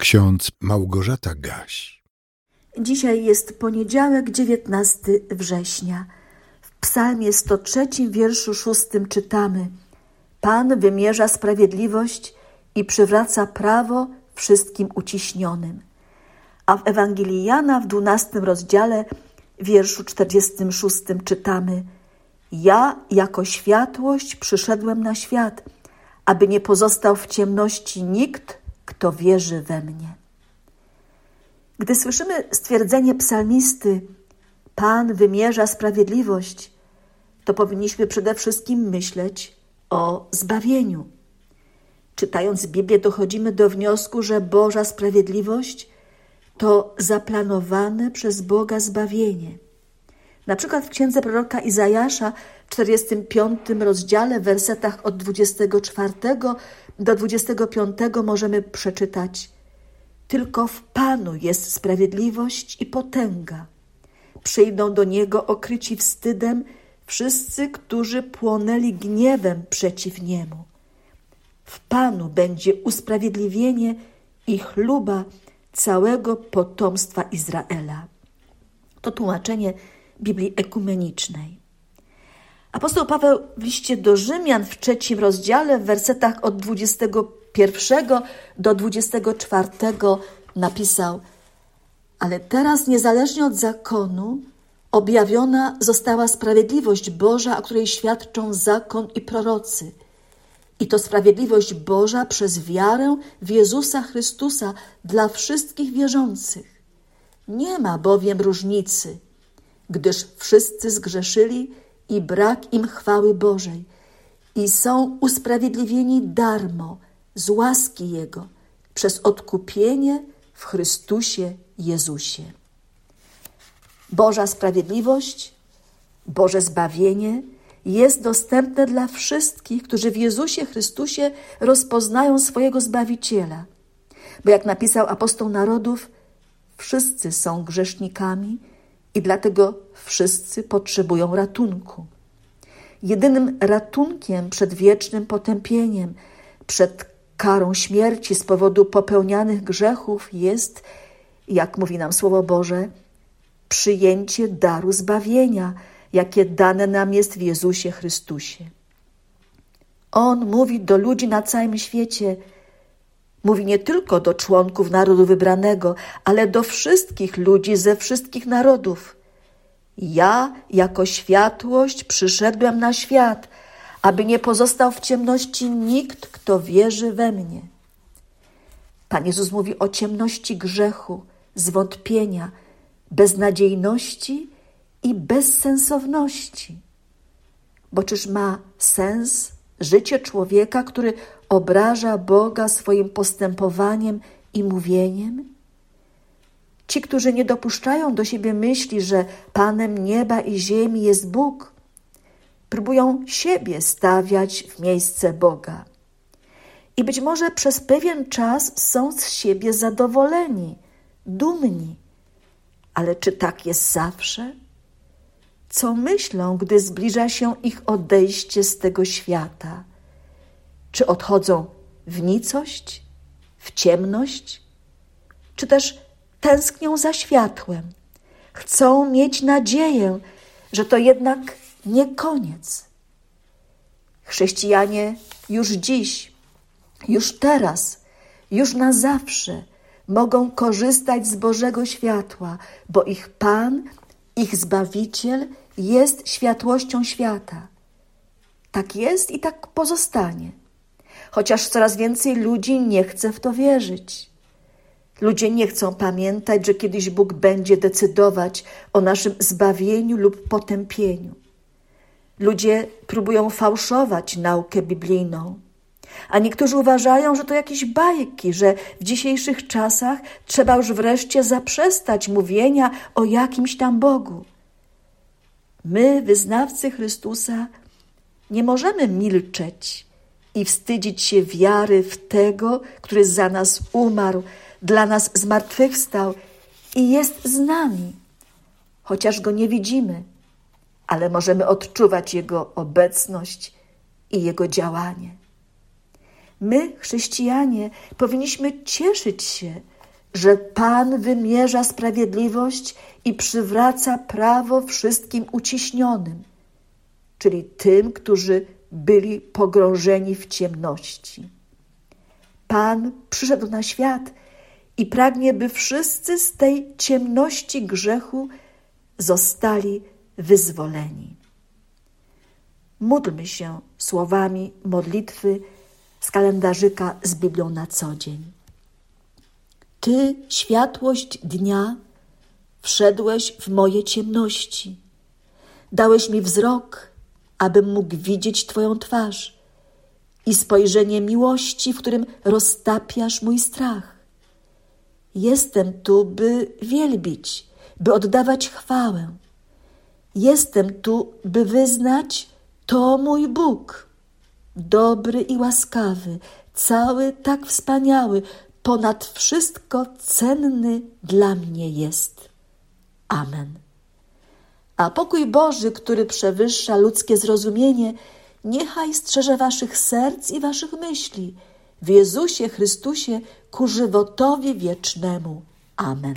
Ksiądz Małgorzata Gaś. Dzisiaj jest poniedziałek, 19 września. W psalmie 103, wierszu 6 czytamy Pan wymierza sprawiedliwość i przywraca prawo wszystkim uciśnionym. A w Ewangelii Jana w 12 rozdziale, wierszu 46 czytamy Ja jako światłość przyszedłem na świat, aby nie pozostał w ciemności nikt, kto wierzy we mnie. Gdy słyszymy stwierdzenie psalmisty, Pan wymierza sprawiedliwość, to powinniśmy przede wszystkim myśleć o zbawieniu. Czytając Biblię, dochodzimy do wniosku, że Boża sprawiedliwość to zaplanowane przez Boga zbawienie. Na przykład w księdze proroka Izajasza w 45 rozdziale, w wersetach od 24 do 25 możemy przeczytać: Tylko w Panu jest sprawiedliwość i potęga. Przyjdą do niego okryci wstydem wszyscy, którzy płonęli gniewem przeciw niemu. W Panu będzie usprawiedliwienie i chluba całego potomstwa Izraela. To tłumaczenie Biblii Ekumenicznej. Apostoł Paweł w liście do Rzymian w trzecim rozdziale, w wersetach od 21 do 24 napisał: Ale teraz, niezależnie od zakonu, objawiona została sprawiedliwość Boża, o której świadczą zakon i prorocy. I to sprawiedliwość Boża przez wiarę w Jezusa Chrystusa dla wszystkich wierzących. Nie ma bowiem różnicy, gdyż wszyscy zgrzeszyli i brak im chwały Bożej i są usprawiedliwieni darmo z łaski Jego przez odkupienie w Chrystusie Jezusie. Boża sprawiedliwość, Boże zbawienie jest dostępne dla wszystkich, którzy w Jezusie Chrystusie rozpoznają swojego Zbawiciela. Bo jak napisał apostoł narodów, wszyscy są grzesznikami i dlatego wszyscy potrzebują ratunku. Jedynym ratunkiem przed wiecznym potępieniem, przed karą śmierci z powodu popełnianych grzechów jest, jak mówi nam Słowo Boże, przyjęcie daru zbawienia, jakie dane nam jest w Jezusie Chrystusie. On mówi do ludzi na całym świecie, mówi nie tylko do członków narodu wybranego, ale do wszystkich ludzi ze wszystkich narodów. Ja, jako światłość, przyszedłem na świat, aby nie pozostał w ciemności nikt, kto wierzy we mnie. Pan Jezus mówi o ciemności grzechu, zwątpienia, beznadziejności i bezsensowności. Bo czyż ma sens życie człowieka, który obraża Boga swoim postępowaniem i mówieniem? Ci, którzy nie dopuszczają do siebie myśli, że Panem nieba i ziemi jest Bóg, próbują siebie stawiać w miejsce Boga. I być może przez pewien czas są z siebie zadowoleni, dumni. Ale czy tak jest zawsze? Co myślą, gdy zbliża się ich odejście z tego świata? Czy odchodzą w nicość, w ciemność, czy też tęsknią za światłem? Chcą mieć nadzieję, że to jednak nie koniec. Chrześcijanie już dziś, już teraz, już na zawsze mogą korzystać z Bożego światła, bo ich Pan, ich Zbawiciel jest światłością świata. Tak jest i tak pozostanie. Chociaż coraz więcej ludzi nie chce w to wierzyć. Ludzie nie chcą pamiętać, że kiedyś Bóg będzie decydować o naszym zbawieniu lub potępieniu. Ludzie próbują fałszować naukę biblijną, a niektórzy uważają, że to jakieś bajki, że w dzisiejszych czasach trzeba już wreszcie zaprzestać mówienia o jakimś tam Bogu. My, wyznawcy Chrystusa, nie możemy milczeć i wstydzić się wiary w tego, który za nas umarł, dla nas zmartwychwstał i jest z nami, chociaż go nie widzimy ale możemy odczuwać Jego obecność i Jego działanie. My, chrześcijanie, powinniśmy cieszyć się, że Pan wymierza sprawiedliwość i przywraca prawo wszystkim uciśnionym, czyli tym, którzy byli pogrążeni w ciemności. Pan przyszedł na świat i pragnie, by wszyscy z tej ciemności grzechu zostali wyzwoleni. Módlmy się słowami modlitwy z kalendarzyka z Biblią na co dzień. Ty, światłość dnia, wszedłeś w moje ciemności. Dałeś mi wzrok, abym mógł widzieć Twoją twarz i spojrzenie miłości, w którym roztapiasz mój strach. Jestem tu, by wielbić, by oddawać chwałę. Jestem tu, by wyznać, to mój Bóg, dobry i łaskawy, cały tak wspaniały, ponad wszystko cenny dla mnie jest. Amen. A pokój Boży, który przewyższa ludzkie zrozumienie, niechaj strzeże waszych serc i waszych myśli w Jezusie Chrystusie ku żywotowi wiecznemu. Amen.